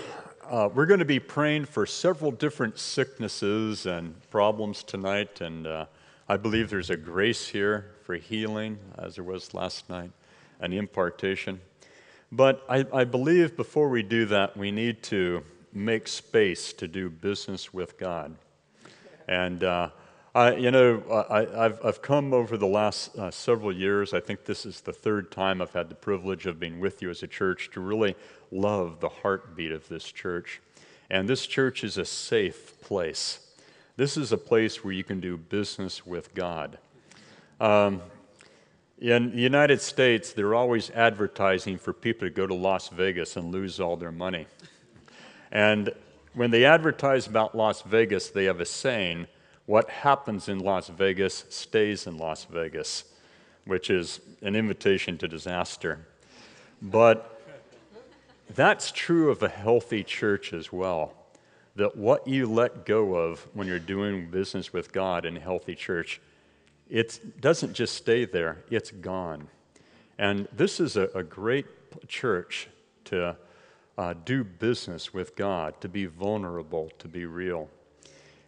uh, we're going to be praying for several different sicknesses and problems tonight, and uh, I believe there's a grace here for healing, as there was last night, an impartation. But I, I believe before we do that, we need to make space to do business with God. And uh, I, you know, I, have I've come over the last uh, several years. I think this is the third time I've had the privilege of being with you as a church to really love the heartbeat of this church. And this church is a safe place. This is a place where you can do business with God. Um, in the United States, they're always advertising for people to go to Las Vegas and lose all their money. And when they advertise about Las Vegas, they have a saying what happens in Las Vegas stays in Las Vegas, which is an invitation to disaster. But that's true of a healthy church as well that what you let go of when you're doing business with God in a healthy church, it doesn't just stay there, it's gone. And this is a, a great church to uh, do business with God, to be vulnerable, to be real.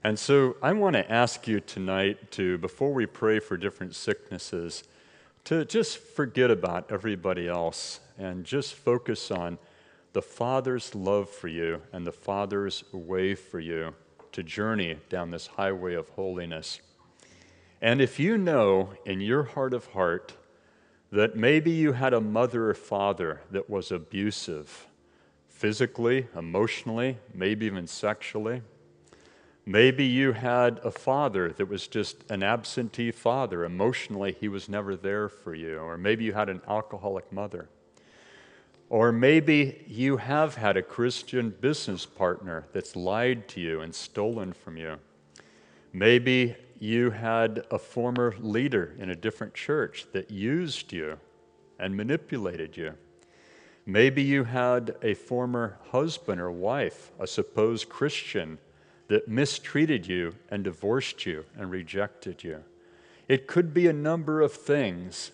And so I want to ask you tonight to, before we pray for different sicknesses, to just forget about everybody else and just focus on the Father's love for you and the Father's way for you to journey down this highway of holiness. And if you know in your heart of heart that maybe you had a mother or father that was abusive, physically, emotionally, maybe even sexually, maybe you had a father that was just an absentee father. Emotionally, he was never there for you. Or maybe you had an alcoholic mother. Or maybe you have had a Christian business partner that's lied to you and stolen from you. Maybe you had a former leader in a different church that used you and manipulated you. Maybe you had a former husband or wife, a supposed Christian, that mistreated you and divorced you and rejected you. It could be a number of things,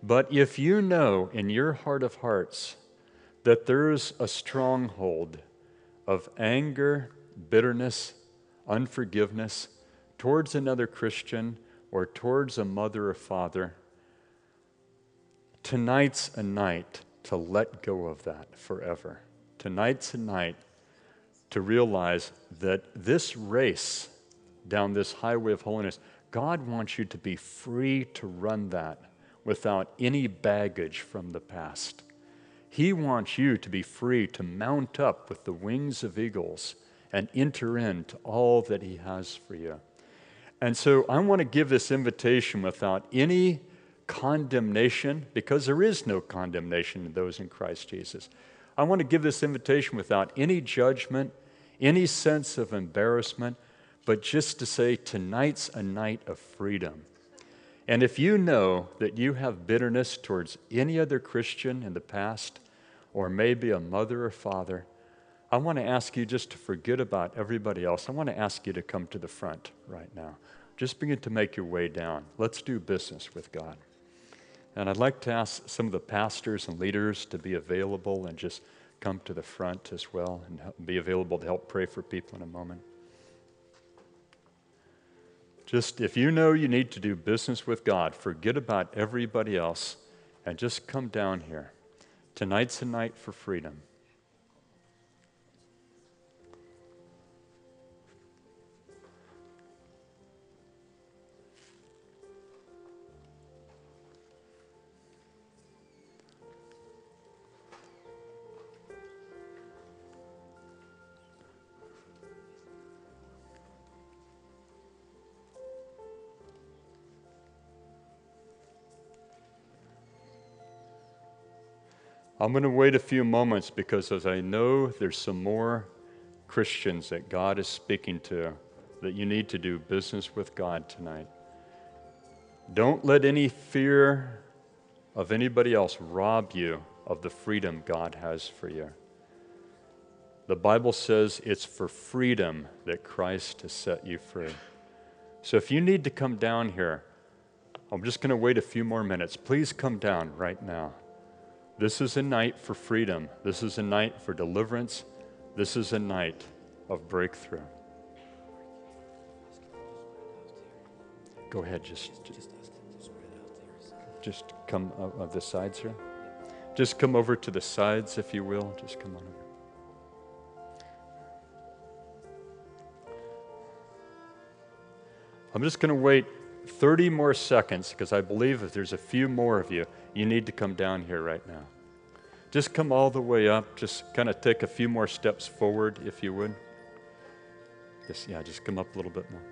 but if you know in your heart of hearts that there's a stronghold of anger, bitterness, unforgiveness towards another Christian or towards a mother or father, tonight's a night to let go of that forever. Tonight's a night to realize that this race down this highway of holiness, God wants you to be free to run that without any baggage from the past. He wants you to be free to mount up with the wings of eagles and enter into all that He has for you. And so I want to give this invitation without any condemnation, because there is no condemnation in those in Christ Jesus. I want to give this invitation without any judgment, any sense of embarrassment, but just to say tonight's a night of freedom. And if you know that you have bitterness towards any other Christian in the past, or maybe a mother or father, I want to ask you just to forget about everybody else. I want to ask you to come to the front right now. Just begin to make your way down. Let's do business with God. And I'd like to ask some of the pastors and leaders to be available and just come to the front as well and be available to help pray for people in a moment. Just if you know you need to do business with God, forget about everybody else and just come down here. Tonight's a night for freedom. I'm going to wait a few moments because as I know there's some more Christians that God is speaking to that you need to do business with God tonight. Don't let any fear of anybody else rob you of the freedom God has for you. The Bible says it's for freedom that Christ has set you free. So if you need to come down here, I'm just going to wait a few more minutes. Please come down right now. This is a night for freedom. This is a night for deliverance. This is a night of breakthrough. Go ahead, just, just, come of the sides here. Just come over to the sides, if you will. Just come on over. I'm just going to wait 30 more seconds because I believe if there's a few more of you, you need to come down here right now. Just come all the way up. Just kind of take a few more steps forward, if you would. this. Yeah, just come up a little bit more.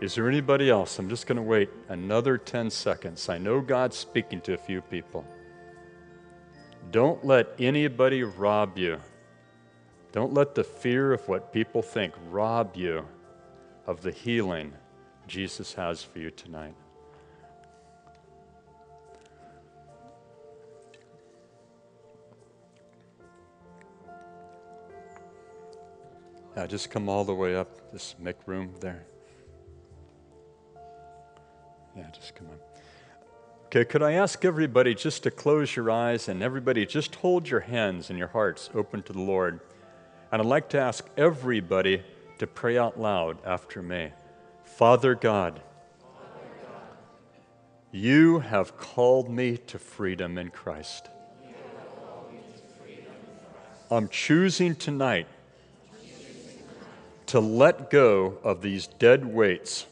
Is there anybody else? I'm just going to wait another 10 seconds. I know God's speaking to a few people. Don't let anybody rob you. Don't let the fear of what people think rob you of the healing Jesus has for you tonight. Yeah, just come all the way up. Just make room there. Yeah, just come on. Okay, could I ask everybody just to close your eyes and everybody just hold your hands and your hearts open to the Lord? And I'd like to ask everybody to pray out loud after me. Father God, you have called me to freedom in Christ. I'm choosing tonight to let go of these dead weights,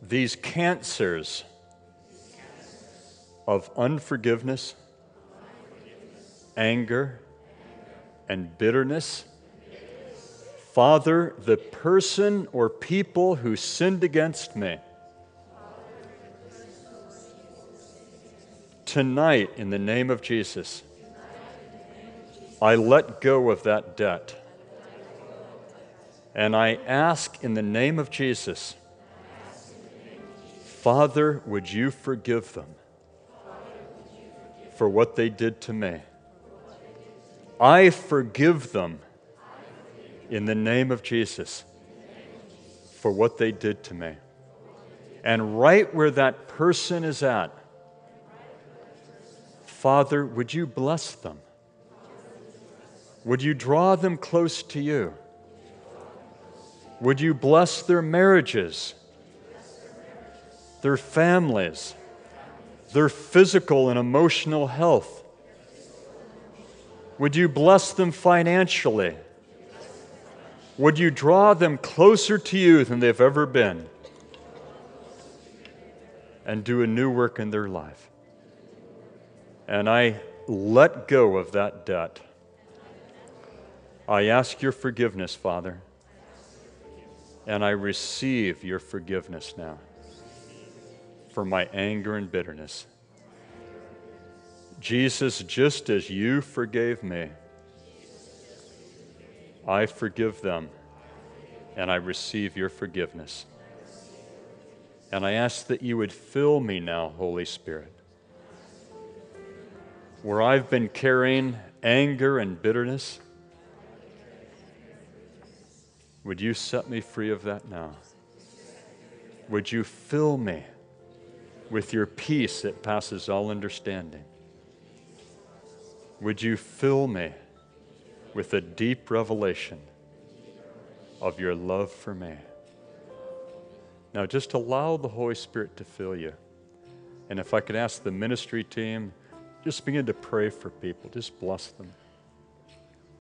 these cancers of unforgiveness, anger, and bitterness. Father, the person or people who sinned against me, tonight, in the name of Jesus, I let go of that debt. And I ask in the name of Jesus, Father, would you forgive them for what they did to me? I forgive them in the name of Jesus for what they did to me. And right where that person is at, Father, would you bless them? Would you draw them close to you? Would you bless their marriages, their families, their physical and emotional health? Would you bless them financially? Would you draw them closer to you than they've ever been? And do a new work in their life. And I let go of that debt. I ask your forgiveness, Father, and I receive your forgiveness now for my anger and bitterness. Jesus, just as you forgave me, I forgive them and I receive your forgiveness. And I ask that you would fill me now, Holy Spirit. Where I've been carrying anger and bitterness, would you set me free of that now? Would you fill me with your peace that passes all understanding? Would you fill me with a deep revelation of your love for me? Now, just allow the Holy Spirit to fill you. And if I could ask the ministry team, just begin to pray for people, just bless them.